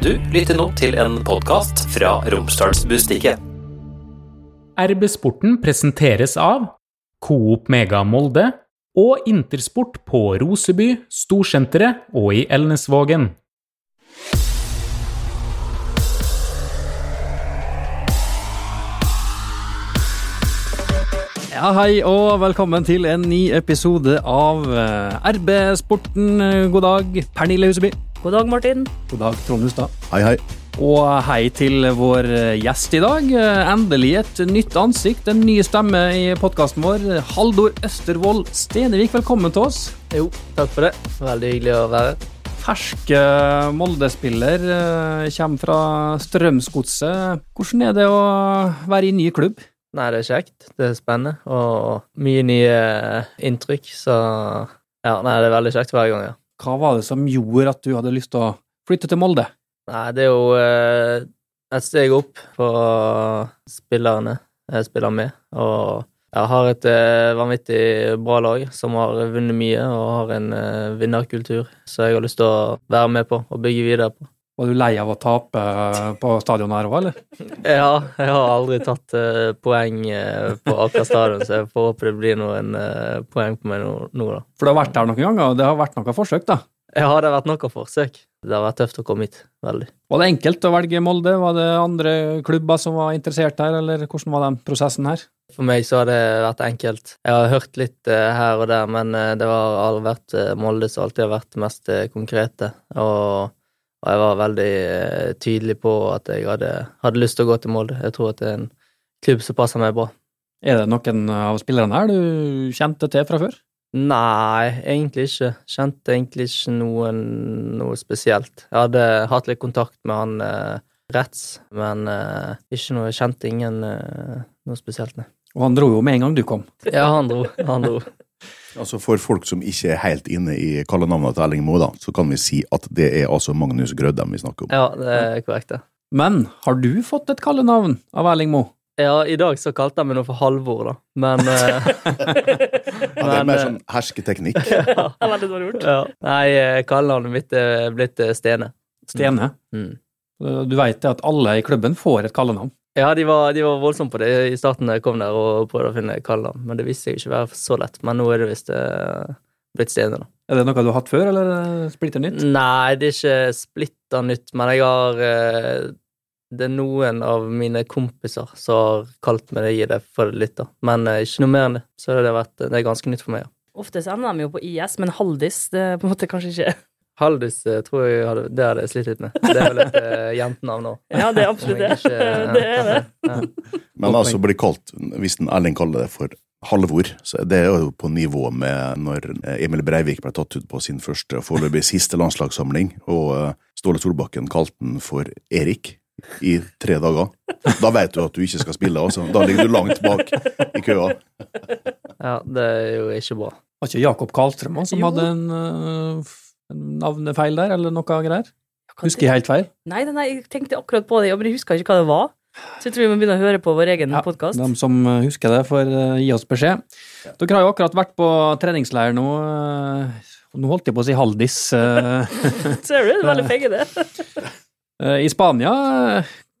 Du lytter nå til en podkast fra Romsdalsbustiket. RB Sporten presenteres av Coop Mega Molde og Intersport på Roseby, Storsenteret og i Elnesvågen. Ja, hei og velkommen til en ny episode av eh, RB Sporten. God dag, Pernille Huseby. God dag, Martin. God dag, Trond Hustad. Hei, hei. Og hei til vår gjest i dag. Endelig et nytt ansikt, en ny stemme i podkasten vår. Haldor Østervold Stenevik, velkommen til oss. Jo, takk for det. Veldig hyggelig å være her. Fersk Molde-spiller, eh, kommer fra Strømsgodset. Hvordan er det å være i ny klubb? Nei, det er kjekt. Det er spennende. Og mye nye inntrykk, så ja, nei, det er veldig kjekt hver gang, ja. Hva var det som gjorde at du hadde lyst til å flytte til Molde? Nei, det er jo eh, et steg opp for spillerne jeg spiller med, og jeg har et eh, vanvittig bra lag som har vunnet mye og har en eh, vinnerkultur, så jeg har lyst til å være med på og bygge videre på. Var du lei av å tape på stadion her òg, eller? Ja, jeg har aldri tatt eh, poeng eh, på Aker stadion, så jeg får håpe det blir noen eh, poeng på meg nå, da. For du har vært der noen ganger, og det har vært noen forsøk, da? Ja, det har vært noen forsøk. Det har vært tøft å komme hit. Veldig. Var det enkelt å velge Molde? Var det andre klubber som var interessert her, eller hvordan var den prosessen her? For meg så har det vært enkelt. Jeg har hørt litt eh, her og der, men eh, det har vært eh, Molde som alltid har vært det mest eh, konkrete. Og, og jeg var veldig eh, tydelig på at jeg hadde, hadde lyst til å gå til Molde. Jeg tror at det er en klubb som passer meg bra. Er det noen av spillerne her du kjente til fra før? Nei, egentlig ikke. Kjente egentlig ikke noen noe spesielt. Jeg hadde hatt litt kontakt med han eh, Retz, men eh, ikke noe, jeg kjente ingen eh, noe spesielt, nei. Og han dro jo med en gang du kom. Ja, han dro. Han dro. Altså For folk som ikke er helt inne i kallenavnet til Erling Moe, da, så kan vi si at det er altså Magnus Grødem vi snakker om. Ja, det er korrekt, det. Men har du fått et kallenavn av Erling Moe? Ja, i dag så kalte han meg noe for Halvor, da, men uh, Ja, det er mer eh, sånn hersketeknikk. Det er veldig dårlig gjort. Ja. Nei, eh, kallenavnet mitt er blitt Stene. Stene. Mm. Du veit at alle i klubben får et kallenavn. Ja, de var, de var voldsomme på det i starten da jeg kom der og prøvde å finne kallenavn, men det viste seg ikke være så lett. Men nå er det visst eh, blitt stedet da. Er det noe du har hatt før, eller eh, splitter nytt? Nei, det er ikke splitter nytt, men jeg har eh, Det er noen av mine kompiser som har kalt meg det, gi det for litt, da. Men ikke noe mer enn det. Så det har vært, det er ganske nytt for meg. ja. Ofte så ender de jo på IS, men Haldis det er på en måte kanskje ikke Haldis eh, tror jeg hadde, det hadde jeg slitt litt med. Det er vel et uh, jentenavn nå. Ja, det er absolutt det. Det er det. Ja. Men altså blir kalt, hvis den Erling kaller det for Halvor, så det er jo på nivå med når Emil Breivik ble tatt ut på sin første og foreløpig siste landslagssamling, og eh, Ståle Solbakken kalte den for Erik i tre dager. Da vet du at du ikke skal spille, altså. Da ligger du langt bak i køa. ja, det er jo ikke bra. Var ikke Jakob Karlstrøm som Jo. hadde en, uh, en navnefeil der, eller noe greier? Husker jeg helt feil? Nei, nei, jeg tenkte akkurat på det, men jeg huska ikke hva det var. Så jeg tror vi må begynne å høre på vår egen Ja, podkast. De som eh, husker det, får eh, gi oss beskjed. Dere har jo akkurat vært på treningsleir nå. eh, Nå holdt jeg på å si Haldis. Ser du? Det er veldig begge det. eh, I Spania,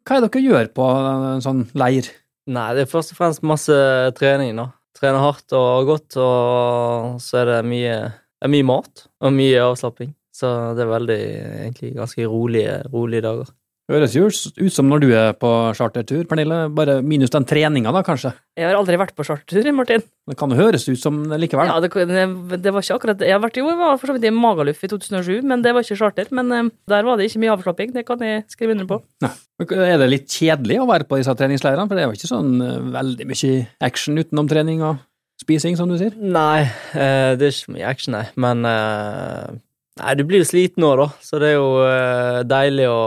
hva er det dere gjør på en sånn leir? Nei, det er først og fremst masse trening, da. Trene hardt og godt, og så er det mye, det er mye mat og mye avslapping. Så det er veldig, egentlig ganske rolige, rolige dager. Høres jo ut som når du er på chartertur, Pernille. Bare minus den treninga, da, kanskje. Jeg har aldri vært på chartertur, Martin. Det kan jo høres ut som likevel. Ja, det, det, det var ikke akkurat Jeg har vært jo, for så vidt i Magaluf i 2007, men det var ikke charter. Men eh, der var det ikke mye avslapping, det kan jeg skrive under på. Nei. Er det litt kjedelig å være på disse treningsleirene? For det er jo ikke sånn eh, veldig mye action utenom trening og spising, som du sier. Nei, eh, det er ikke mye action, nei. Men eh, Nei, du blir jo sliten nå, da, så det er jo eh, deilig å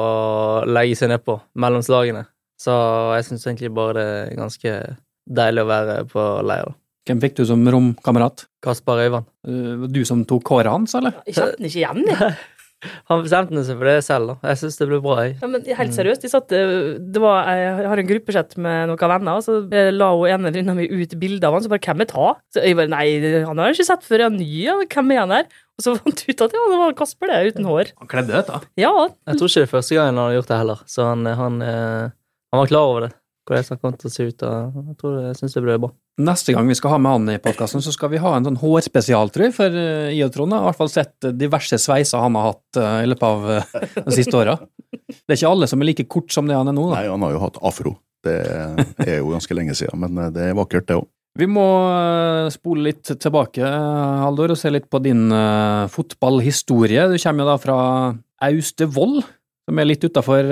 legge seg nedpå mellom slagene. Så jeg syns egentlig bare det er ganske deilig å være på leir. Hvem fikk du som romkamerat? Kaspar Øyvand. Eh, Du som tok håret hans, eller? Jeg kjente den ikke igjen, jeg. Han bestemte seg for det selv, da. Jeg syns det ble bra, jeg. Ja, men helt seriøst, de satt, eh, det var, jeg har en gruppesett med noen venner, og så la hun ene venninna mi ut bilde av han, så bare 'Hvem er ta?' Så jeg bare 'Nei, han har jeg ikke sett før, han er ny, ja. hvem er han her?' Og så fant jeg ut at ja, det var Kasper, det, uten hår. Han kledde ut, da. Ja, Jeg tror ikke det er første gangen han har gjort det heller, så han, han, eh, han var klar over det. Hvordan han kom til å se ut, og jeg tror jeg syns det ble bra. Neste gang vi skal ha med han i podkasten, så skal vi ha en sånn hårspesial, tror jeg, for i jeg og Trond har i hvert fall sett eh, diverse sveiser han har hatt eh, i løpet av eh, de siste åra. Det er ikke alle som er like kort som det han er nå. da. Nei, han har jo hatt afro. Det er jo ganske lenge siden, men eh, det er vakkert, det òg. Vi må eh, spole litt tilbake, eh, Haldor, og se litt på din eh, fotballhistorie. Du kommer jo da fra Austevoll, som er litt utafor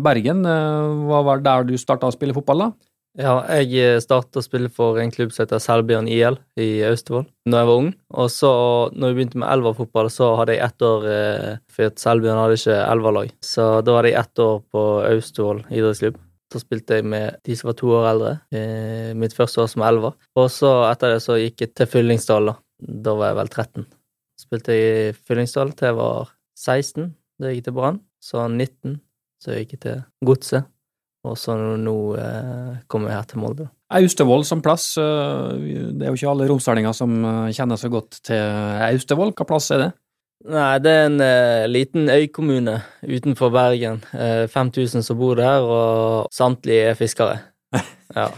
Bergen. Eh, Hva var der du starta å spille fotball, da? Ja, jeg startet å spille for en klubb som heter Selbjørn IL i Austevoll når jeg var ung. Og så, når vi begynte med elverfotball, så hadde jeg ett år eh, For Selbjørn hadde ikke elverlag. Så da hadde jeg ett år på Austevoll idrettsklubb. Så spilte jeg med de som var to år eldre. Eh, mitt første år som elver. Og så etter det så gikk jeg til Fyllingsdal, da. Da var jeg vel 13. Spilte jeg i Fyllingsdal til jeg var 16, da gikk jeg til Brann. Så 19, så gikk jeg til Godset. Og så nå eh, kommer jeg her til Molde. Austevoll som plass, eh, det er jo ikke alle romsdalinger som eh, kjenner så godt til Austevoll. Hva plass er det? Nei, det er en eh, liten øykommune utenfor Bergen. Eh, 5000 som bor der, og samtlige er fiskere. Ja.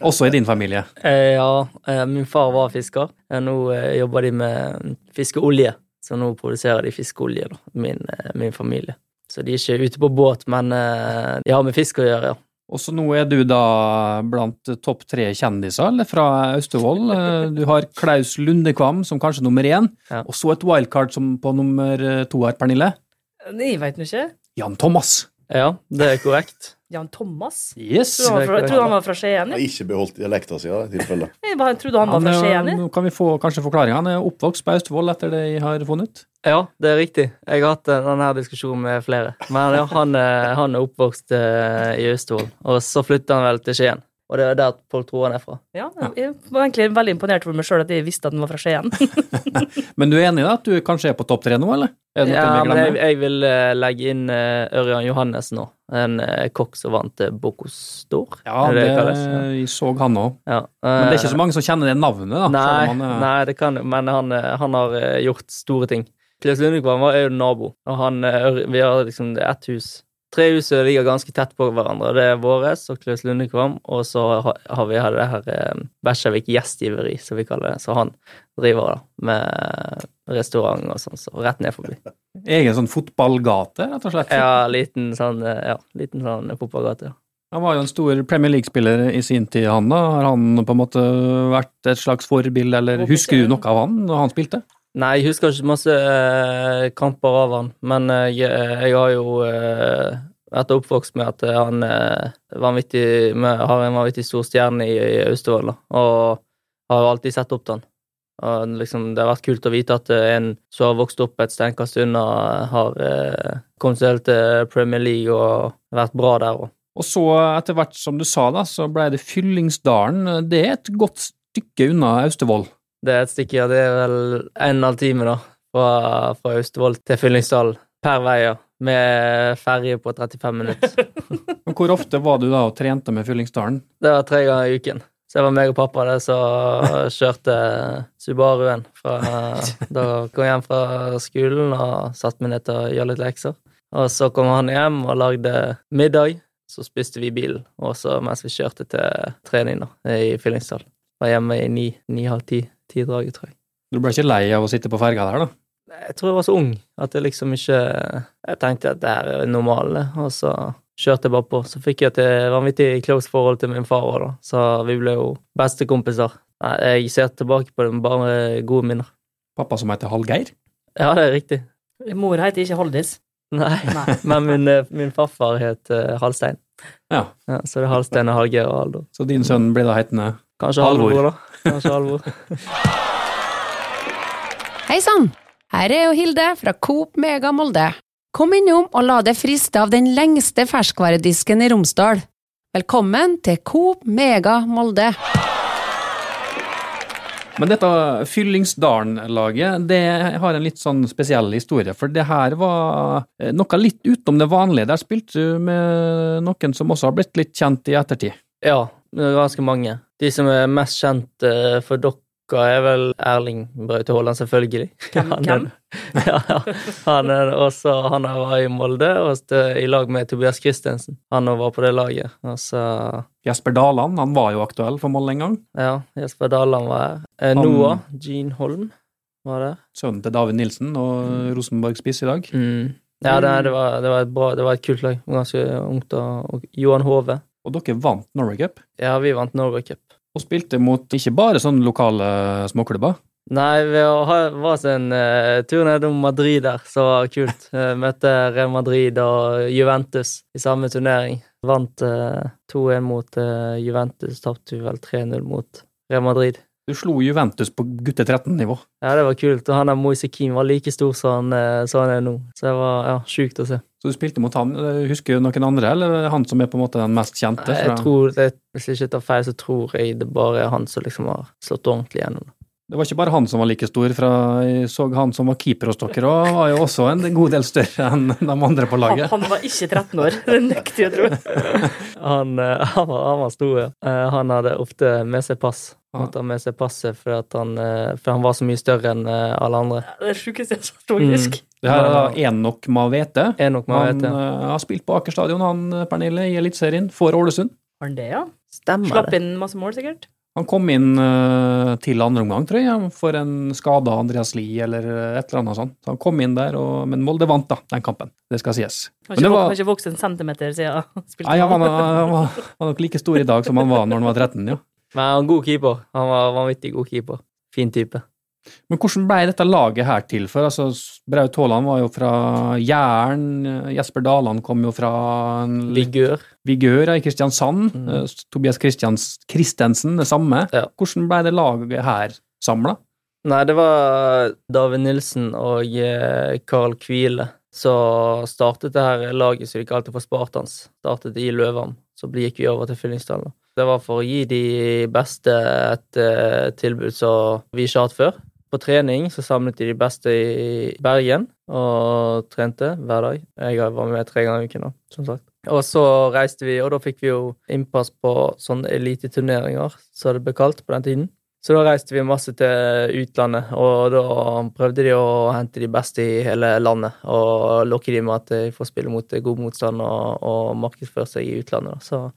Også i din familie. Eh, ja, min far var fisker. Nå jobber de med fiskeolje, så nå produserer de fiskeolje, da, min, min familie. Så de er ikke ute på båt, men eh, de har med fisk å gjøre, ja. Og så nå er du da blant topp tre kjendiser eller, fra Austevoll. Eh, Du har Klaus Lundekvam som kanskje nummer én, Ja. og så et wildcard som på nummer to her, Pernille. Nei, veit nå ikke. Jan Thomas. Ja, det er korrekt. Jan Thomas? Yes. Jeg trodde han var fra, jeg trodde han var fra Skien. Har ikke beholdt dialekta si, i tilfelle. Jeg bare trodde han var fra Skien. nå kan vi få kanskje forklaringa. Han er oppvokst på Austevoll etter det jeg har funnet ut. Ja, det er riktig. Jeg har hatt eh, denne diskusjonen med flere. Men ja, han, er- han er oppvokst eh, i Austevoll, og så flytta han vel til Skien. Og det er der folk tror han er fra. Ja, jeg var egentlig veldig imponert over meg sjøl at jeg visste at han var fra Skien. Men du er enig i at du kanskje er på topp tre nå, eller? Er det noe Ja, men jeg, jeg vil eh, legge inn eh, Ørjan Johannessen nå. En eh, kokk som vant Bocuse Ja, det, det jeg så han òg. Ja. Men det er ikke så mange som kjenner det navnet, da. Nei, han er- nei, det kan men han, han har gjort store ting. Klaus Lundekvam var jo nabo, og han, vi har liksom ett hus. Tre hus som ligger ganske tett på hverandre. Det er våres og Klaus Lundekvam, og så har, vi det her eh, Bekkjarvik gjestgiveri, som vi kaller det. Så han driver da med restaurant og sånn, så rett ned forbi. Egen sånn fotballgate, rett og slett. Ja, liten sånn, eh, ja, liten sånn fotballgate. Ja. Han var jo en stor Premier League-spiller i sin tid, han da. Har han på en måte vært et slags forbilde, eller husker du noe av han når han spilte? Nei, jeg husker ikke masse eh, kamper av han, men eh, jeg, jeg har jo eh, vært oppvokst med at han eh, med, har en vanvittig stor stjerne i, i Austevoll, og har jo alltid sett opp til han. Og liksom, det har vært kult å vite at eh, en som har vokst opp et steinkast unna, har eh, kommet seg helt til Premier League og vært bra der òg. Og så, etter hvert som du sa, da, så ble det Fyllingsdalen. Det er et godt stykke unna Austevoll. Det er et stykke, ja. Det er vel en og en halv time, da, fra, fra Austevoll til Fyllingsdalen per vei, ja. Med ferje på 35 minutter. Hvor ofte var du da og trente med Fyllingsdalen? Det var tre ganger i uken. Så det var meg og pappa det som kjørte Subaruen fra Da kom jeg hjem fra skolen og satte meg ned til å gjøre litt lekser. Og så kom han hjem og lagde middag. Så spiste vi i bilen, også mens vi kjørte til trening da, i Fyllingsdal. Var hjemme i ni, ni-halv ti, ti-draget, tror jeg. Du ble ikke lei av å sitte på ferga der, da? Jeg tror jeg var så ung at jeg liksom ikke Jeg tenkte at det her er normalt, og så kjørte jeg bare på. Så fikk jeg et vanvittig close forhold til min far òg, da, så vi ble jo bestekompiser. Jeg ser tilbake på det med bare gode minner. Pappa som heter Hallgeir? Ja, det er riktig. Mor heter ikke Haldis. Nei, Nei. men min, eh, min farfar het Halstein. Ja. Ja, så det er Halstein og Hallgeir og Aldo. Så din sønn blir da hetende Kanskje. Halvor, da. Kanskje alvor. Hei sann! Her er jo Hilde fra Coop Mega Molde. Kom innom og la deg friste av den lengste ferskvaredisken i Romsdal. Velkommen til Coop Mega Molde. Men dette Fyllingsdalen-laget, det har en litt sånn spesiell historie. For det her var eh, noe litt utenom det vanlige. Der spilte du med noen som også har blitt litt kjent i ettertid. Ja, ganske mange. De som er mest kjent eh, for dere, er vel Erling Braut Haaland, selvfølgelig. Hvem- Han er- ja, ja. Han er også Han var i Molde, og i lag med Tobias Christensen. Han var på det laget. Og Jesper Daland han var jo aktuell for Molde en gang. Ja, Jesper Daland var her. Eh, Han- Noah Jean Holm var der. Sønnen til David Nilsen og Rosenborg-spiss i dag. Mm. Ja, det, det, var, det, var et bra, det var et kult lag. Ganske ungt. Og, og Johan Hove. Og dere vant Norway Cup. Ja, vi vant Norway Cup. Og spilte mot ikke bare sånne lokale småklubber. Nei, vi var oss en uh, tur nedom Madrid der, så var det kult. Uh, møtte Real Madrid og Juventus i samme turnering. Vant uh, 2-1 mot uh, Juventus, tapte vel 3-0 mot Real Madrid. Du slo Juventus på gutte 13-nivå. Ja, det var kult. Og han der Moise Keane var like stor som han, eh, som han er nå. Så det var ja, sjukt å se. Så du spilte mot han. Husker du noen andre, eller er det han som er på en måte den mest kjente? Jeg tror, det, Hvis jeg ikke tar feil, så tror jeg det bare er han som liksom har slått ordentlig gjennom. Det var ikke bare han som var like stor, fra jeg så han som var keeper hos dere, og var jo også en god del større enn de andre på laget. han var ikke 13 år, det nekter jeg å tro. Han, eh, han, var, han var stor, ja. Eh, Han hadde ofte med seg pass. Han Måtte ha med seg passet for, at han, eh, for han var så mye større enn alle andre. Det er det sjukeste jeg har sett, faktisk. Det her er da Enok Mavete. Enok Mavete. Han uh, har spilt på Aker stadion, han Pernille, i Eliteserien for Ålesund. Har han det, ja? Stemmer Slapp det. inn masse mål, sikkert? Han kom inn eh, til andre omgang, tror jeg, for en skada Andreas Lie eller et eller annet sånt. Så han kom inn der, og, men Molde vant da, den kampen. Det skal sies. Har var- har ikke vokst en centimeter siden han spilte Nei, ja, var, han. han var, var nok like stor i dag som han var når han var 13, ja. Men han var en god keeper. Han var vanvittig god keeper. Fin type. Men hvordan ble dette laget her til? For altså, Braut Haaland var jo fra Jæren, Jesper Daland kom jo fra Vigør. Vigør i Kristiansand, Mm. eh, Tobias Kristiansen det samme. Ja. Hvordan ble det laget her samla? Nei, det var David Nilsen og eh, Carl Kvile som startet det her laget som de kalte for Spartans. Startet i Løvam, så gikk vi over til Fyllingsdalen. Det var for å gi de beste et eh, tilbud som vi ikke har hatt før. På trening så samlet de de beste i Bergen og trente hver dag. Jeg var med tre ganger i uken, da, som sagt. Og så reiste vi, og da fikk vi jo innpass på sånne eliteturneringer, som det ble kalt på den tiden. Så da reiste vi masse til utlandet, og da prøvde de å hente de beste i hele landet. Og lokke de med at de får spille mot god motstand og, og markedsføre seg i utlandet. Så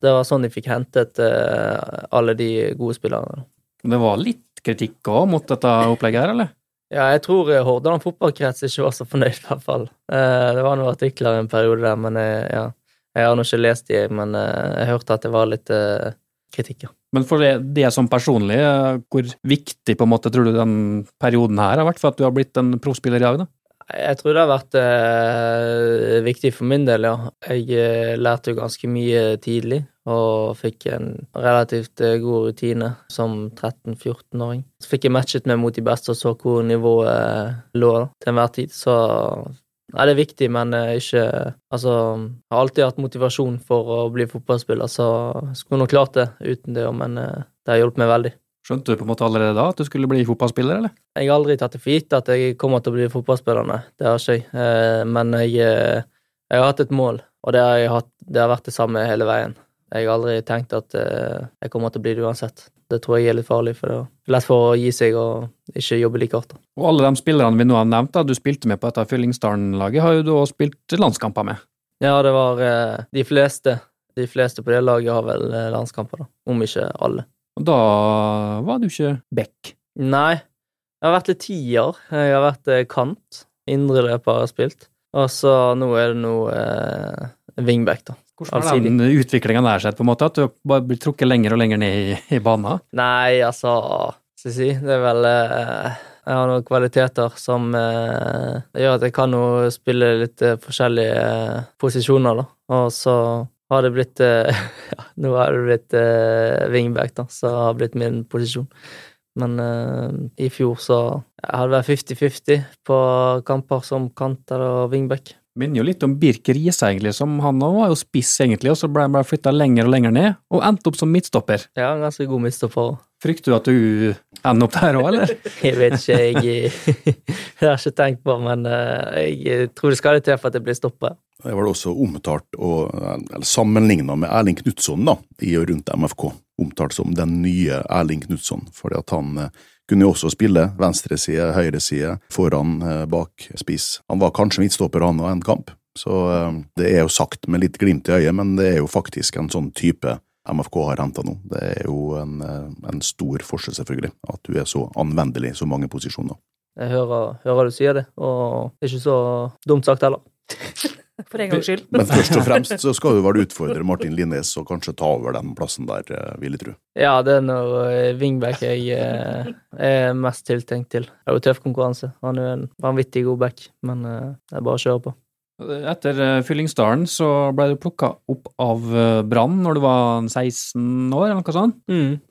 det var sånn de fikk hentet eh, alle de gode spillerne. Det var litt kritikk òg mot dette opplegget her, eller? Ja, jeg tror eh, Hordaland fotballkrets ikke var så fornøyd, i hvert fall. Eh, det var noen artikler en periode der, men jeg, ja. Jeg har nå ikke lest de, men eh, jeg hørte at det var litt kritikk, ja. Men for det, det som personlig, hvor viktig på en måte tror du den perioden her har vært for at du har blitt en proffspiller i dag, da? Jeg tror det har vært eh, viktig for min del, ja. Jeg eh, lærte jo ganske mye tidlig, og fikk en relativt eh, god rutine som 13-14-åring. Så fikk jeg matchet meg mot de beste og så hvor nivået eh, lå til enhver tid, så Nei, det er viktig, men eh, ikke Altså, jeg har alltid hatt motivasjon for å bli fotballspiller, så skulle nok klart det uten det, men det har hjulpet meg veldig. Skjønte du på en måte allerede da at du skulle bli fotballspiller, eller? Jeg har aldri tatt det for gitt at jeg kommer til å bli fotballspiller, nei. Det har ikke jeg. Men jeg, jeg har hatt et mål, og det har, hatt, det har vært det samme hele veien. Jeg har aldri tenkt at eh, jeg kommer til å bli det uansett. Det tror jeg er litt farlig, for det er lett for å gi seg og ikke jobbe like hardt. Og alle de spillerne vi nå har nevnt, da, du spilte med på dette Fyllingsdalen-laget, har jo du også spilt landskamper med. Ja, det var eh, de fleste. De fleste på det laget har vel eh, landskamper, da. Om ikke alle. Og da var du ikke back. Nei, jeg har vært litt tier. Jeg har vært kant. Indreløper har jeg spilt. Og så nå er det noe eh, wingback, da. Hvordan har den utviklinga der seg, på en måte? At du bare blir trukket lenger og lenger ned i, i banen? Nei, altså Skal jeg si Det er vel eh, Jeg har noen kvaliteter som eh, gjør at jeg kan jo spille litt eh, forskjellige eh, posisjoner, da. Og så har det blitt Ja, nå har det blitt wingback, da, som har blitt min posisjon. Men uh, i fjor så jeg det vært 50-50 på kamper som kant eller wingback. Minner jo litt om Birk Riise, egentlig, som han også var jo spiss, egentlig, og så ble han bare flytta lenger og lenger ned, og endte opp som midtstopper. Ja, en ganske god midtstopper. Frykter du at du ender opp der òg, eller? Jeg vet ikke, jeg, jeg har ikke tenkt på, men eh, jeg tror det skal litt til for at jeg blir stoppa. Jeg var da også omtalt og eller sammenligna med Erling Knutson da, i og rundt MFK. Omtalt som den nye Erling Knutson, fordi at han eh, kunne jo også spille venstreside, høyreside, foran, eh, bak, spiss. Han var kanskje midtstopper han og en kamp, så eh, det er jo sagt med litt glimt i øyet, men det er jo faktisk en sånn type MFK har henta nå. Det er jo en, eh, en stor forskjell, selvfølgelig, at du er så anvendelig i så mange posisjoner. Jeg hører, hører du sier det, og det er ikke så dumt sagt heller. For en gangs skyld. Men først og fremst så skal du vel utfordre Martin Linnes og kanskje ta over den plassen der, eh, vil jeg tro. Ja, det er noe eh, wingback jeg eh, er mest tiltenkt til. Det er jo tøff konkurranse. Han er jo en vanvittig god back, men det er bare å kjøre på. Etter Fyllingsdalen så ble du plukka opp av Brann når du var 16 år, eller noe sånt.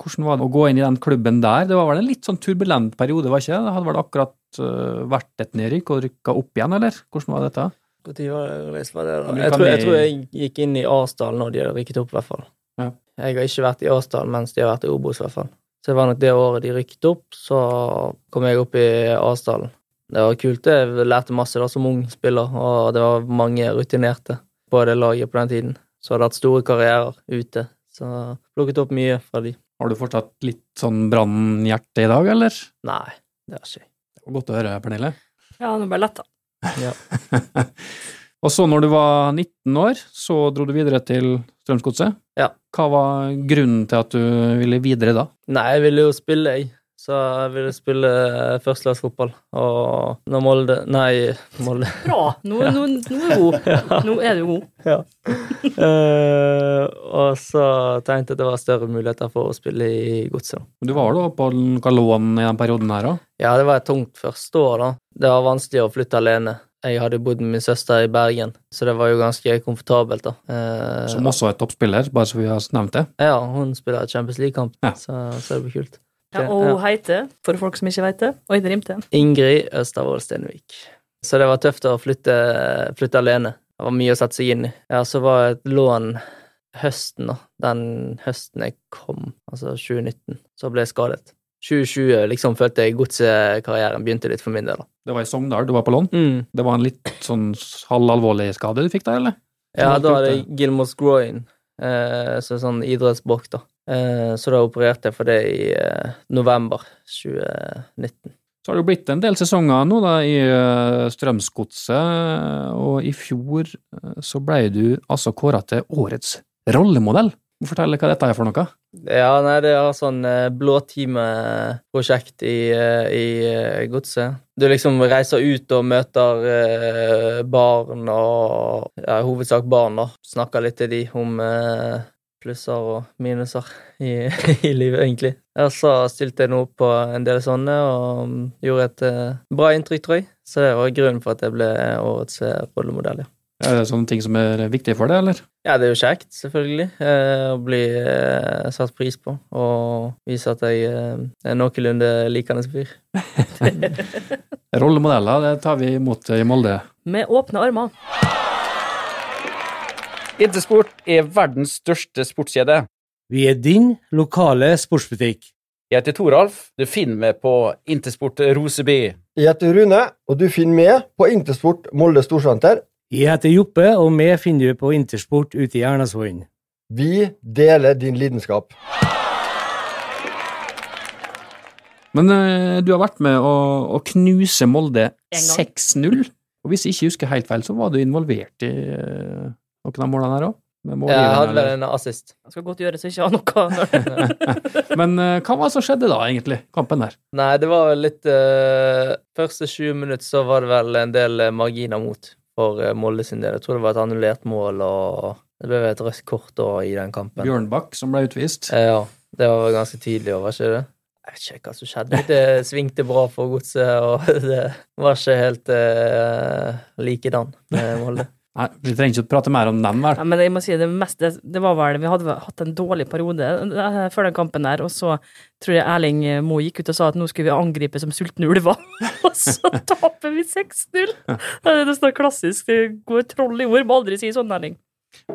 Hvordan var det å gå inn i den klubben der? Det var vel en litt sånn turbulent periode, var ikke det? Det hadde vel akkurat vært et nedrykk og rykka opp igjen, eller? Hvordan var dette? Når var det, var det da? Jeg tror, jeg tror jeg gikk inn i Arsdal når de hadde rykket opp, i hvert fall. Ja. Jeg har ikke vært i Arsdal mens de har vært i Obos, i hvert fall. Så det var nok det året de rykket opp, så kom jeg opp i Asdalen. Det var kult. Jeg lærte masse da som ung spiller, og det var mange rutinerte på det laget på den tiden. Så hadde hatt store karrierer ute, så plukket opp mye fra de. Har du fortsatt litt sånn brannhjerte i dag, eller? Nei, det har ikke jeg. Det var godt å høre, Pernille. Ja, nå ble jeg letta. Og så når du var 19 år, så dro du videre til Strømsgodset. Ja. Hva var grunnen til at du ville videre da? Nei, jeg ville jo spille, jeg. Så jeg ville spille førstelagsfotball. Og når Molde Nei, Molde Bra! Nå, nå, nå er du god. Nå er du god. Eh, og så tenkte jeg at det var større muligheter for å spille i Godset. Du var da på lån i den perioden her da? Ja, det var et tungt første år, da. Det var vanskelig å flytte alene. Jeg hadde bodd med min søster i Bergen, så det var jo ganske komfortabelt, da. Eh, Som også er toppspiller, bare så vi har nevnt det. Ja, hun spiller Champions League-kamp, Ja. så, så det blir kult. Ja, og hun heter, for folk som ikke vet det Oi, det rimte. Ingrid Østervold Stenvik. Så det var tøft å flytte, flytte alene. Det var mye å sette seg inn i. Ja, så var et lån høsten, da. Den høsten jeg kom, altså 2019, så ble jeg skadet. 2020 liksom følte jeg godsekarrieren begynte litt for min del, da. Det var i Sogndal du var på lån. Mm. Det var en litt sånn halvalvorlig skade du fikk der, eller? Ja, da hadde jeg Gilmos groin, eh, så sånn idrettsbrokk, da. Eh, så da opererte jeg for det i eh, november 2019. Så har det jo blitt en del sesonger nå da i eh, Strømsgodset, og i fjor eh, så ble du altså kåra til årets rollemodell. Fortell hva dette er for noe. Ja, nei, det er sånn eh, blåtime-prosjekt i, eh, i eh, godset. Du liksom reiser ut og møter barn og ja, i hovedsak barn, da. Snakker litt til de om plusser og minuser i, i livet, egentlig. Ja, så stilte jeg nå på en del sånne, og mm, gjorde et bra inntrykk, tror jeg. Så det var grunnen for at jeg ble årets rollemodell, ja. Er det sånne ting som er viktige for deg, eller? Ja, det er jo kjekt, selvfølgelig, eh, å bli eh, satt pris på, og vise at jeg eh, er noenlunde likende fyr. Rollemodeller, det tar vi imot i Molde. Med åpne armer. Intersport er verdens største sportskjede. Vi er din lokale sportsbutikk. Jeg heter Toralf. Du finner meg på Intersport Roseby. Jeg heter Rune, og du finner meg på Intersport Molde Storsenter. Jeg heter Joppe, og vi finner du på Intersport ute i Ernasvollen. Vi deler din lidenskap. Men eh, du har vært med å, å knuse Molde En 6-0. Og hvis jeg ikke husker helt feil, så var du involvert i eh, noen av målene her òg? Jeg hadde vel en assist. Det skal godt gjøres å ikke ha noe Men eh, hva var det som skjedde da, egentlig? Kampen der? Nei, det var litt eh, Første 20 minutter så var det vel en del eh, marginer mot for eh, Molde sin del. Jeg tror det var et annullert mål, og det ble et rødt kort i den kampen. Bjørnbakk som ble utvist. Eh, ja, det var ganske tidlig, var ikke det? Jeg vet ikke hva som skjedde. Det svingte bra for godset, og det var ikke helt uh, likedan med Molde. Nei, Vi trenger ikke å prate mer om den, vel? Ja, men jeg må si det meste Det var vel Vi hadde hatt en dårlig periode eh, før den kampen der, og så tror jeg Erling Moe gikk ut og sa at nå skulle vi angripe som sultne ulver, og så taper vi 6-0! Det er sånn klassisk det går troll i ord, må aldri si sånn, Erling.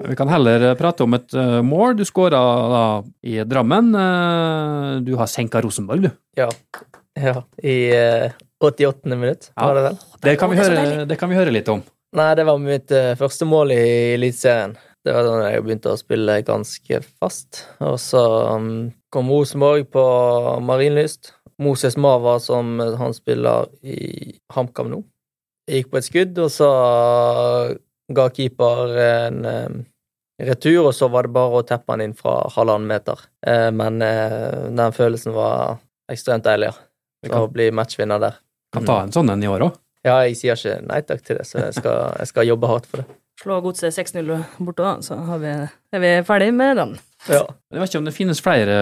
Vi kan heller eh, prate om et uh, mål. Du skåra i Drammen. Uh, Du har senka Rosenborg, du. Ja. ja. I eh, 88. minutt, Ja. det vel? Det kan, høre, det kan vi høre litt om. Nei, det var mitt eh, første mål i Eliteserien. Det var da jeg begynte å spille ganske fast. Og så um, kom Rosenborg på Marienlyst. Moses Mava, som han spiller i HamKam nå, gikk på et skudd, og så ga keeper en eh, retur, og så var det bare å teppe han inn fra halvannen meter. Eh, men eh, den følelsen var ekstremt deilig, ja. Å bli matchvinner der. kan ta en sånn en i år òg. Ja, jeg sier ikke nei takk til det, så jeg skal, jeg skal jobbe hardt for det. Slå godset 6-0 borte, da, så har vi, er vi ferdig med den. Ja. Jeg vet ikke om det finnes flere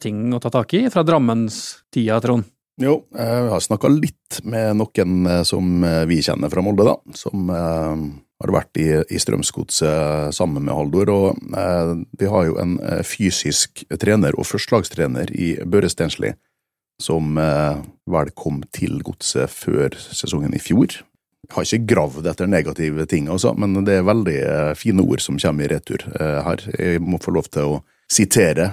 ting å ta tak i fra Drammens tida, Trond? Jo, jeg har snakka litt med noen eh, som eh, vi kjenner fra Molde, da. Som eh, har vært i, i Strømsgodset sammen med Haldor. Og eh, vi har jo en eh, fysisk trener og førstelagstrener i Børre Stensli, som eh, vel kom til godset før sesongen i fjor. Jeg har ikke gravd etter negative ting, også, men det er veldig eh, fine ord som kommer i retur eh, her. Jeg må få lov til å sitere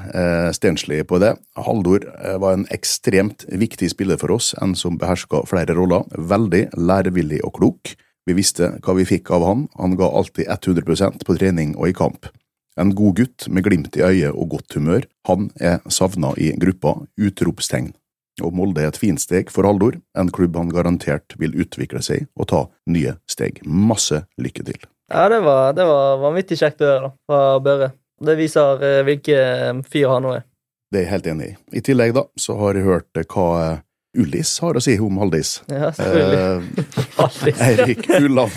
Stensli på det. Haldor var en ekstremt viktig spiller for oss, en som beherska flere roller. Veldig lærevillig og klok. Vi visste hva vi fikk av han. Han ga alltid 100% på trening og i kamp. En god gutt med glimt i øyet og godt humør. Han er savna i gruppa. Utropstegn. Og Molde er et fint steg for Haldor, en klubb han garantert vil utvikle seg og ta nye steg. Masse lykke til. Ja, det var, det var vanvittig kjekt å høre da, fra Børre. Det viser eh, hvilke fyr han nå er. Det er jeg helt enig i. I tillegg da, så har jeg hørt eh, hva eh, Ullis har å si om Haldis. Ja, selvfølgelig. Eh. Eirik Ulland,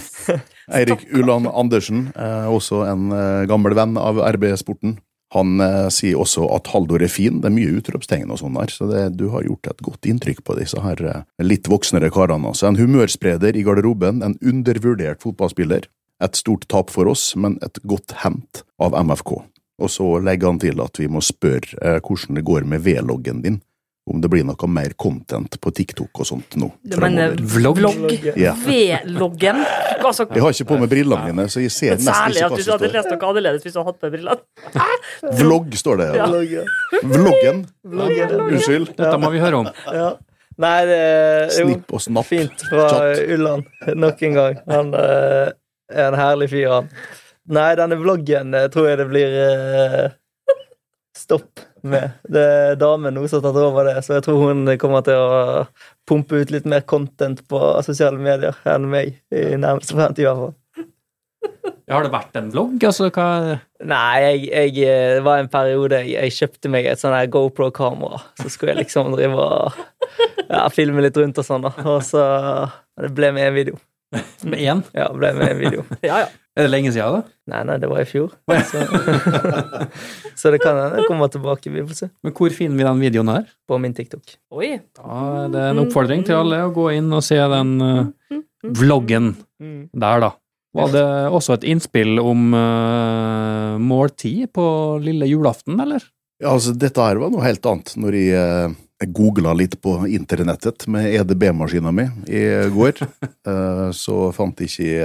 Eirik Ulland Andersen, eh, også en eh, gammel venn av RB-sporten. Han eh, sier også at Haldor er fin. Det er mye utropstegn og sånn der, så det, du har gjort et godt inntrykk på disse her eh, litt voksnere karene. Altså. En humørspreder i garderoben, en undervurdert fotballspiller. Et stort tap for oss, men et godt hent av MFK. Og så legger han til at vi må spørre eh, hvordan det går med V-loggen din. Om det blir noe mer content på TikTok og sånt nå. Du mener vlogg? Ja. V-loggen? Altså, Jeg har ikke på meg brillene mine, så jeg ser nesten Særlig at du hadde lest noe annerledes hvis du hadde hatt på brillene. Vlogg står det. Ja. Ja. Vloggen. Vloggen. Unnskyld. Dette må vi høre om. Ja. Nei, det jo, Snipp og snapp. fint fra Chat. Ulland nok en gang. Han eh, er en herlig fyr, han. Nei, denne vloggen eh, tror jeg det blir eh, stopp med. Det er damen nå som har tatt over det, så jeg tror hun kommer til å pumpe ut litt mer content på sosiale medier enn meg i nærmeste fremtid, i hvert fall. Har det vært en vlogg? Altså, hva Nei, jeg, jeg, det var en periode jeg, jeg kjøpte meg et sånn GoPro-kamera. Så skulle jeg liksom drive og ja, filme litt rundt og sånn, da. Og så Det ble med en video. med én? Ja, ble med en video. Ja, ja. Er det lenge siden, da? Nei, nei, det var i fjor. Så, så det kan hende jeg kommer tilbake. Vi får se. Men hvor finner vi den videoen her? På min TikTok. Oi. Da er det en oppfordring til alle å gå inn og se den uh, vloggen der, da. Var det også et innspill om uh, måltid på lille julaften, eller? Ja, altså, dette her var noe helt annet når jeg, eh, jeg googla litt på internettet med EDB-maskina mi i går. Eh, så fant jeg ikke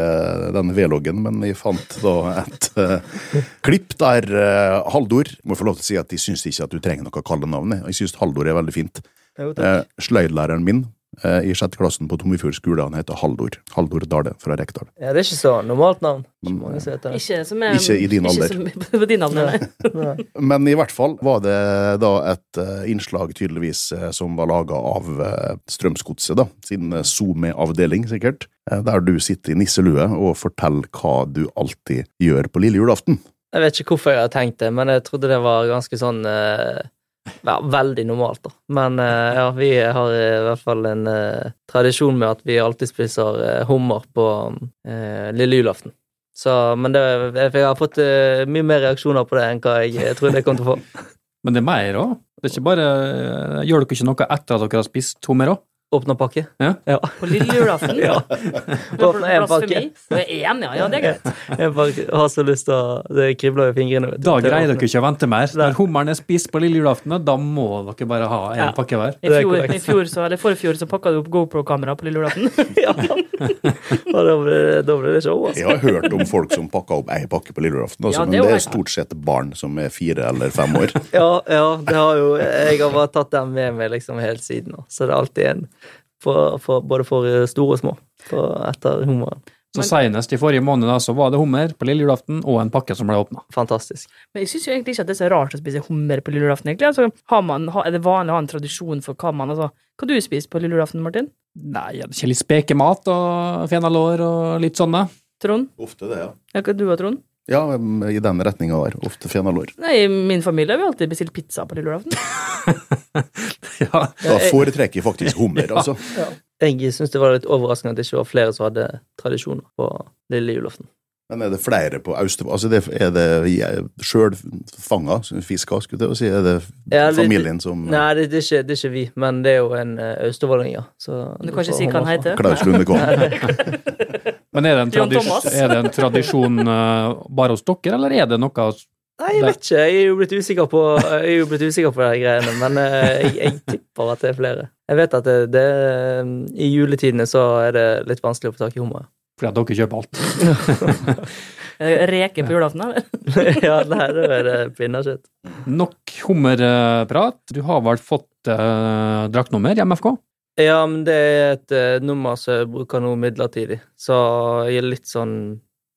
den denne V-loggen, men jeg fant da et eh, klipp der eh, Haldor Må få lov til å si at jeg syns ikke at du trenger noe kallenavn. jeg. Jeg syns Haldor er veldig fint. Jo. Eh, Sløydlæreren min eh, i sjette klassen på Tomifjord skole, han heter Haldor. Haldor Dale fra Rekdal. Ja, det er ikke så normalt navn. Men, Mange heter det. Ikke som er Ikke i din alder. Ikke som på din alder, nei. Nei. Men i hvert fall var det da et eh, innslag tydeligvis eh, som var laga av uh, Strømsgodset, da, sin uh, SoMe-avdeling sikkert, eh, der du sitter i nisselue og forteller hva du alltid gjør på lille julaften. Jeg vet ikke hvorfor jeg har tenkt det, men jeg trodde det var ganske sånn eh, ja, Veldig normalt, da. Men eh, ja, vi har i hvert fall en uh, tradisjon med at vi alltid spiser uh, hummer på uh, lille julaften. Så, men det, jeg, har fått mye mer reaksjoner på det enn hva jeg trodde jeg kom til å få. Men det er mer òg. Det Gjør dere ikke noe etter at dere har spist hummer òg? Åpna pakke? Ja. På lille julaften. Ja. Åpna en pakke. Er enig, ja. ja. Det er greit. Jeg bare har så lyst til å Det kribler i fingrene. vet du, Da greier dere ikke å vente mer. Når hummeren er spist på lille julaften, da må dere bare ha en Ja. pakke hver. I fjor, i fjor så, eller forrige fjor så pakka du opp GoPro-kamera på lille julaften. Ja. Og da ble, det- da ble det show, altså. Jeg har hørt om folk som pakka opp ei pakke på lille julaften, altså, Ja, det men det er stort sett barn som er fire eller fem år. Ja, ja, det har jo Jeg har bare tatt den med meg liksom helt siden. Så det er alltid en for, for, både for store og små for etter hummeren. Så senest i forrige måned da, så var det hummer på lille julaften og en pakke som ble åpna. Fantastisk. Men jeg syns egentlig ikke at det er så rart å spise hummer på lille julaften. egentlig. Altså, har man, er det vanlig å ha en tradisjon for hva man altså, Hva du spiser på lille julaften, Martin? Nei, er det ikke litt spekemat og fenalår og litt sånne. Trond? Ofte det, ja. Ja, hva du og Trond? Ja, i den retninga der. Ofte fenalår. Nei, I min familie har vi alltid bestilt pizza på lille julaften. Ja. Da foretrekker jeg faktisk hummer, altså. Jeg syns det var litt overraskende at det ikke var flere som hadde tradisjoner på lille julaften. Men er det flere på Austevoll? Altså, det, er det sjølfanga fisker, skulle jeg si? Er det Ja, familien som Nei, det, det, er ikke, det er ikke vi, men det er jo en uh, austevolling, ja. Så Du kan ikke si hva han heter? Klaus Lundekvam? Men er det en, tradis er det en tradisjon uh, bare hos dere, eller er det noe Nei, jeg vet ikke. Jeg er jo blitt usikker på, jeg er jo blitt usikker på de greiene, men eh, jeg, jeg tipper at det er flere. Jeg vet at det, det I juletidene så er det litt vanskelig å få tak i hummer. fordi at dere kjøper alt? Reker på julaften, eller? ja, nei, det er pinnekjøtt. Nok hummerprat. Du har vel fått uh, draktnummer i MFK? Ja, men det er et uh, nummer som jeg bruker nå midlertidig, så jeg er litt sånn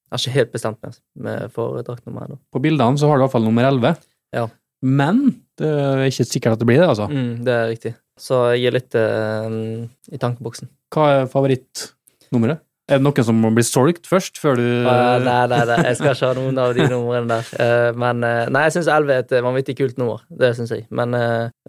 Jeg har ikke helt bestemt meg med for draktnummeret ennå. På bildene så har du i hvert fall nummer 11. Ja. Men det er ikke sikkert at det blir det, altså. Mm, det er riktig. Så jeg er litt uh, i tankeboksen. Hva er favorittnummeret? Er det noen som må bli solgt først, før du uh, nei, nei, nei, jeg skal ikke ha noen av de numrene der. Uh, men uh, Nei, jeg syns 11 er et vanvittig kult nummer. Det syns jeg. Men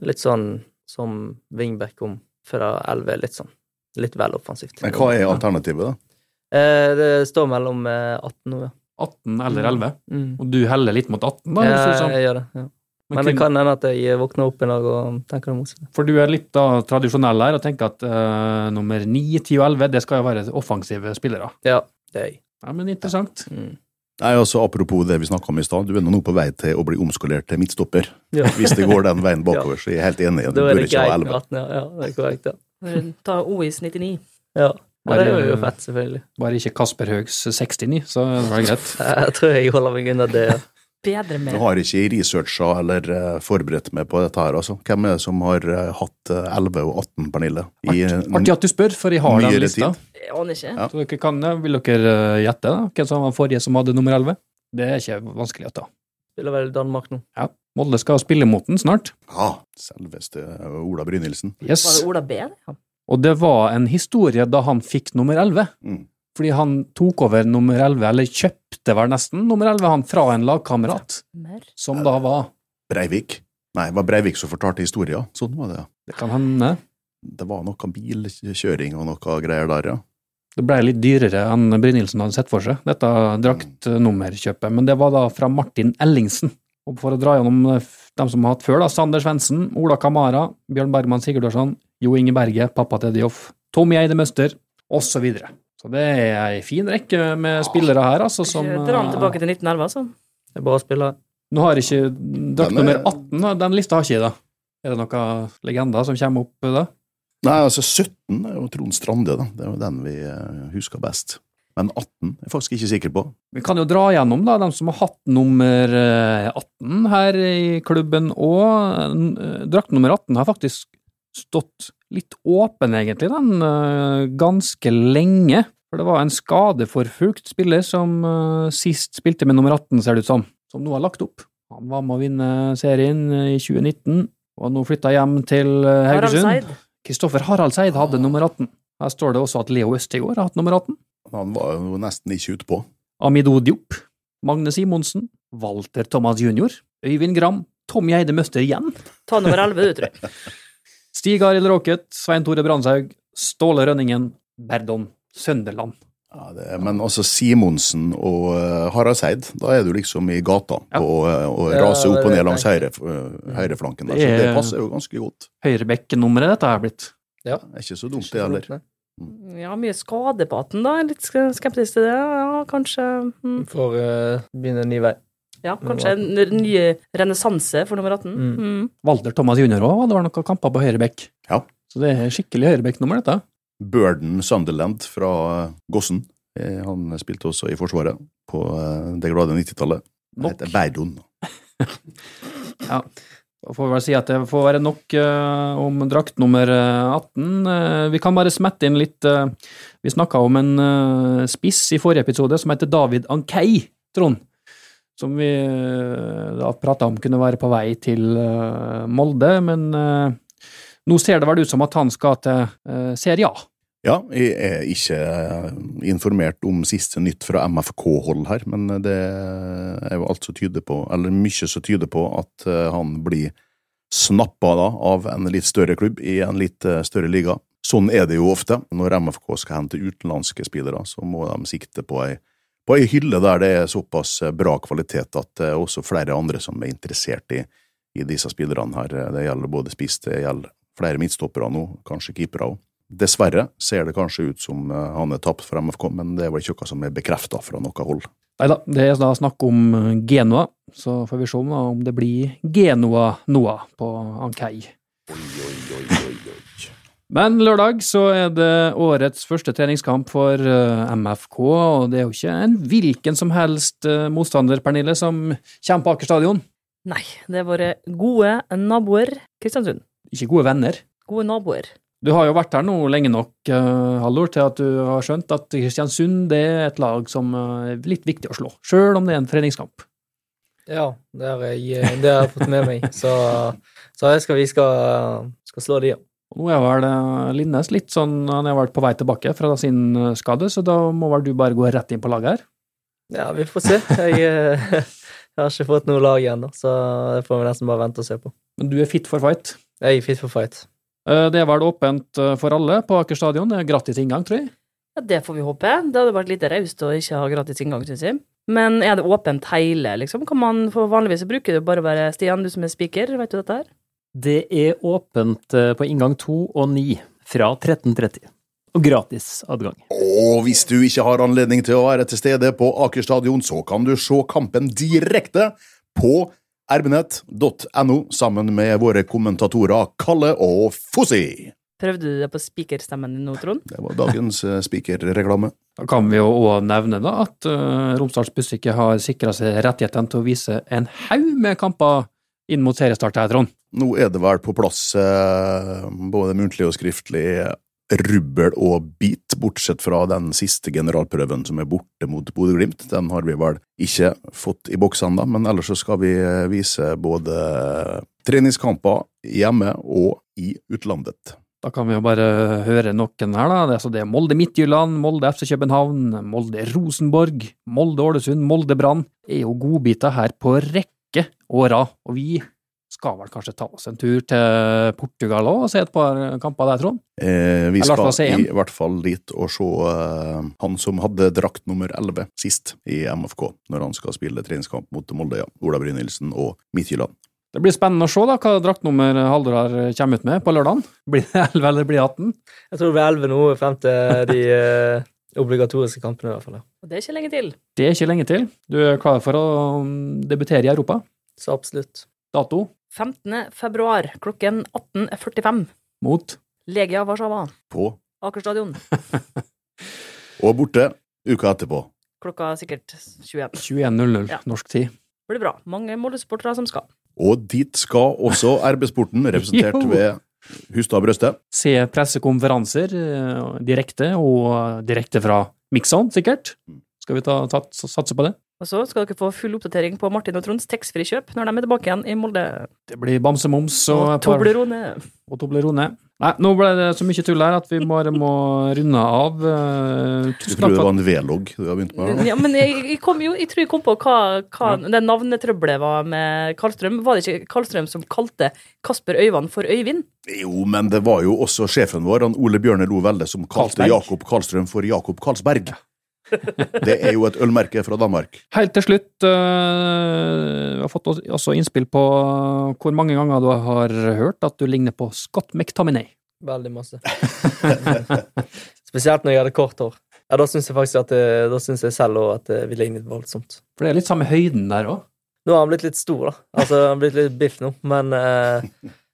litt sånn som Wingback om, for da 11 er litt sånn litt vel offensivt. Men hva er alternativet, da? Eh, det står mellom eh, 18 nå, ja. 18 eller 11? Mm. Og du heller litt mot 18, da? Ja, som. jeg gjør det. ja. Men Men det kan hende at jeg våkner opp en dag og tenker det motsatte. For du er litt da tradisjonell her og tenker at uh, nummer 9, 10 og 11 det skal jo være offensive spillere. Ja, det er jeg. Ja, men interessant. Mm. Nei, altså Apropos det vi snakka om i stad, du er nå på vei til å bli omskolert til midtstopper. Ja. Hvis det går den veien bakover, så er jeg helt enig. Du Da er bør det ikke ha greit 11. ja. ja. Det er korrekt, ja. Ta OIS 99. ja. Men det er jo fett, selvfølgelig. Bare ikke Kasper Haugs 69, så er det greit. Jeg tror jeg holder meg unna det. Bedre med. Jeg har ikke researcha eller eh, forberedt meg på dette her, altså. Hvem er det som har eh, hatt eh, 11 og 18, Pernille? I, eh, Artig at du spør, for jeg har den lista. tid. Jeg aner ikke. Ja. Så dere kan, eh, vil dere eh, gjette da? hvem som var forrige som hadde nummer 11? Det er ikke vanskelig å ta. Spiller vel Danmark nå. Ja. Molde skal spille mot den snart. Ja, selveste eh, Ola Brynildsen. Yes. Var det Ola B? Ja. Og det var en historie da han fikk nummer 11. Mm. Fordi han tok over nummer 11, eller kjøpte vel nesten nummer 11, han fra en lagkamerat, som da var Breivik. Nei, det var Breivik som fortalte historien. Sånn var det, ja. Det kan hende. Det var noe bilkjøring og noe greier der, ja. Det ble litt dyrere enn Brynildsen hadde sett for seg, dette draktnummerkjøpet, men det var da fra Martin Ellingsen. Og for å dra gjennom eh, dem som har hatt før, da, Sander Svendsen, Ola Kamara, Bjørn Bergman Sigurdarsson, Jo Inge Berge, pappa til Dioff, Tommy Eide Møster, osv. Så, det er ei fin rekke med spillere her, altså, som Dra den eh, tilbake til 1911, altså. Det er bra spillere. Nå har ikke drakt er- nummer 18, den lista har ikke jeg, da. Er det noen legender som kommer opp da? Nei, altså 17 er jo Trond Strande, da. Det er jo den vi eh, husker best. Men 18 er jeg faktisk ikke sikker på. Vi kan jo dra gjennom da, dem som har hatt nummer eh, 18 her i klubben, og eh, drakt nummer 18 har faktisk stått litt åpen, egentlig, den, eh, ganske lenge. For det var en skadeforfulgt spiller som eh, sist spilte med nummer 18, ser det ut som, som nå har lagt opp. Han var med å vinne serien i 2019, og har nå flytta hjem til eh, Haugesund. Kristoffer Harald Seid hadde nummer 18. Her står det også at Leo Østegård har hatt nummer 18. Han var jo nesten ikke utpå. Amido Diop, Magne Simonsen, Walter Thomas jr., Øyvind Gram, Tom Geide Møster igjen, Ta nummer 11, du, tror jeg. Stig Arild Råket, Svein Tore Brandshaug, Ståle Rønningen, Berdon Sønderland. Ja, det, men altså Simonsen og uh, Harald Seid, da er du liksom i gata Ja. og, eh, og raser opp og ned langs høyre, uh, høyreflanken. Der, Det så det er- passer jo ganske godt. Høyrebekkenummeret dette er blitt. Ja. Det er ikke så dumt, det heller. Ja, mye skade på hatten, da. Litt sk- skeptisk til det. Ja, kanskje mm. For uh, begynne en ny vei. Ja, kanskje en ny renessanse for nummer 18. Mm. Mm. Walter Thomas jr. òg, det var noen kamper på høyre bekk. Ja. Så det er skikkelig høyrebekknummer, dette. Burden Sunderland fra eh, Gossen. Eh, Han spilte også i Forsvaret på eh, det glade 90-tallet. Han Nok. heter Berdon. Ja. Da får vi vel si at det får være nok uh, om drakt nummer eh, 18. Uh, vi kan bare smette inn litt uh, Vi snakka om en spiss i forrige episode som heter David Ankei, Trond. Som vi eh, da prata om kunne være på vei til eh, Molde, men eh, nå ser det vel ut som at han skal til Serie A. Ja, jeg er ikke informert om siste nytt fra MFK-hold her, men det er jo alt som tyder på, eller mye som tyder på, at han blir snappa da av en litt større klubb i en litt større liga. Sånn er det jo ofte. Når MFK skal hente utenlandske spillere, så må de sikte på ei, på ei hylle der det er såpass eh, bra kvalitet at det er også flere andre som er interessert i, i disse spillerne her. Det gjelder både spiss, det gjelder flere midtstoppere nå, kanskje keepere òg. Dessverre ser det kanskje ut som eh, han er tapt for MFK, men det er vel ikke noe som er bekrefta fra noe hold. Nei da, det er da snakk om eh, Genoa, så får vi se om, da, om det blir Genoa-Noa på Ankei. Men lørdag så er det årets første treningskamp for eh, MFK, og det er jo ikke en hvilken som helst eh, motstander, Pernille, som kommer på Aker stadion. Nei, det er våre gode naboer Kristiansund. Ikke gode venner. Gode naboer. Du har jo vært her nå lenge nok, uh, Hallor, til at du har skjønt at Kristiansund det er et lag som eh, er litt viktig å slå, sjøl om det er en treningskamp. Ja, det har jeg, eh, det har jeg fått med meg. Så, så jeg skal, vi skal, skal slå de, ja. Nå er vel eh, Linnes litt sånn, han er vel på vei tilbake fra sin eh, skade, så da må vel du bare gå rett inn på laget her? Ja, vi får se. Jeg, eh, jeg har ikke fått noe lag ennå, så det får vi nesten bare vente og se på. Men du er fit for fight? Jeg er fit for fight. Eh, Det er vel åpent for alle på Aker stadion, det er gratis inngang, tror jeg. Ja, Det får vi håpe. Det hadde vært litt raust å ikke ha gratis inngang, syns jeg. Men er det åpent hele, liksom? Kan man, for vanligvis bruker det bare å være Stian, du som er speaker, vet du dette her? Det er åpent eh, på inngang 2 og 9 fra 13.30. Og gratis adgang. Og hvis du ikke har anledning til å være til stede på Aker stadion, så kan du se kampen direkte på rbnett.no sammen med våre kommentatorer Kalle og Fossi. Prøvde du det på speakerstemmen din nå, Trond? Det var dagens eh, spikerreklame. Da kan vi jo òg nevne da at uh, Romsdals har sikra seg rettighetene til å vise en haug med kamper inn mot seriestart her, Trond. Nå er det vel på plass eh, både muntlig og skriftlig rubbel og bit, bortsett fra den siste generalprøven som er borte mot Bodø-Glimt. Den har vi vel ikke fått i boks ennå, men ellers så skal vi eh, vise både treningskamper hjemme og i utlandet. Da kan vi jo bare høre noen her, da. Det er, altså det er Molde Midtjylland, Molde FC København, Molde Rosenborg, Molde Ålesund, Molde Brann. Det er jo godbiter her på rekke og rad. Og vi skal vel kanskje ta oss en tur til Portugal òg og se et par kamper der, Trond? Eh, vi skal i hvert fall dit og se uh, han som hadde drakt nummer 11 sist i MFK, når han skal spille treningskamp mot Molde. Ja. Ola Brynildsen og Midtjylland. Det blir spennende å se da hva draktnummer Haldor har kommet ut med på lørdagen. Blir det 11 eller blir det 18? Jeg tror det blir 11 nå, frem til de eh, obligatoriske kampene, i hvert fall. ja. Og det er ikke lenge til. Det er ikke lenge til. Du er klar for å debutere i Europa? Så absolutt. Dato? 15. februar klokken 18.45. Mot? Legia Warszawa. På Aker stadion. og borte uka etterpå. Klokka sikkert 21. 21.00 Ja. norsk tid. Det blir bra. Mange Molde-supportere som skal. Og dit skal også RB-sporten, representert ved Hustad Brøste. Se pressekonferanser eh, direkte, og direkte fra Mixon, sikkert. Skal vi ta, ta, satse på det? Og så skal dere få full oppdatering på Martin og Tronds taxfree-kjøp når de er tilbake igjen i Molde. Det blir bamsemums og, Og Toblerone. og Toblerone. Nei, nå ble det så mye tull her at vi bare må runde av. Eh, Du Tusen tror takk det var en V-logg du har begynt med? Ja, men jeg, jeg, kom jo, jeg tror jeg kom på hva, hva det navnetrøbbelet var med Karlstrøm. Var det ikke Karlstrøm som kalte Kasper Øyvand for Øyvind? Jo, men det var jo også sjefen vår, han Ole Bjørne Lo Velde, som kalte Karlsberg. Jakob Karlstrøm for Jakob Karlsberg. Det er jo et ølmerke fra Danmark. Helt til slutt, eh, vi har fått også- innspill på hvor mange ganger du har hørt at du ligner på Scott McTominay. Veldig masse. Spesielt når jeg hadde kort hår. Ja, Da syns jeg faktisk at da synes jeg selv også at det, vi lignet voldsomt. For det er litt samme høyden der òg. Nå har han blitt litt stor, da. Altså, han har blitt litt biff nå, men uh,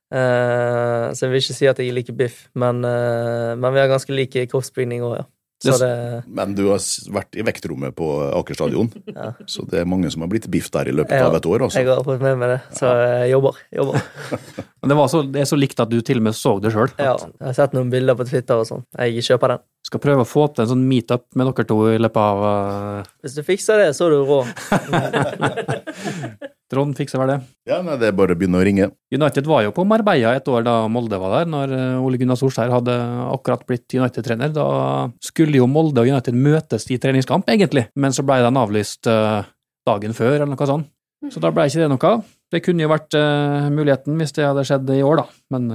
uh, Så jeg vil ikke si at jeg liker biff, men, uh, men vi har ganske like kroppsbygning òg, ja. Så det Men du har vært i vektrommet på Aker stadion, Ja. så det er mange som har blitt biff der i løpet har, av et år. Jeg altså. har fått med meg det, så jeg jobber. jobber. Men det, var så, det er så likt at du til og med så det sjøl. Ja, jeg har sett noen bilder på Twitter og sånn. Jeg kjøper den. Skal prøve å få til en sånn meetup med dere to i løpet av uh, Hvis du fikser det, så er du rå. Trond fikser vel det. Ja, nei, Det er bare å begynne å ringe. United var jo på Marbella et år da Molde var der, når eh, Ole Gunnar Solskjær hadde akkurat blitt United-trener. Da skulle jo Molde og United møtes i treningskamp, egentlig, men så ble den avlyst eh, dagen før, eller noe sånt. Så da ble ikke det noe. Det kunne jo vært eh, muligheten hvis det hadde skjedd i år, da, men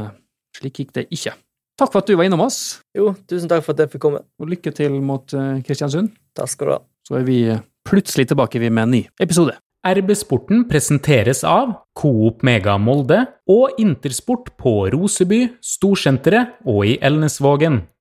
slik gikk det ikke. Takk for at du var innom oss, Jo, tusen takk for at jeg fikk komme. og lykke til mot Kristiansund. Takk skal du ha. Så er vi plutselig tilbake vi med en ny episode. RB Sporten presenteres av Coop Mega Molde og Intersport på Roseby, Storsenteret og i Elnesvågen.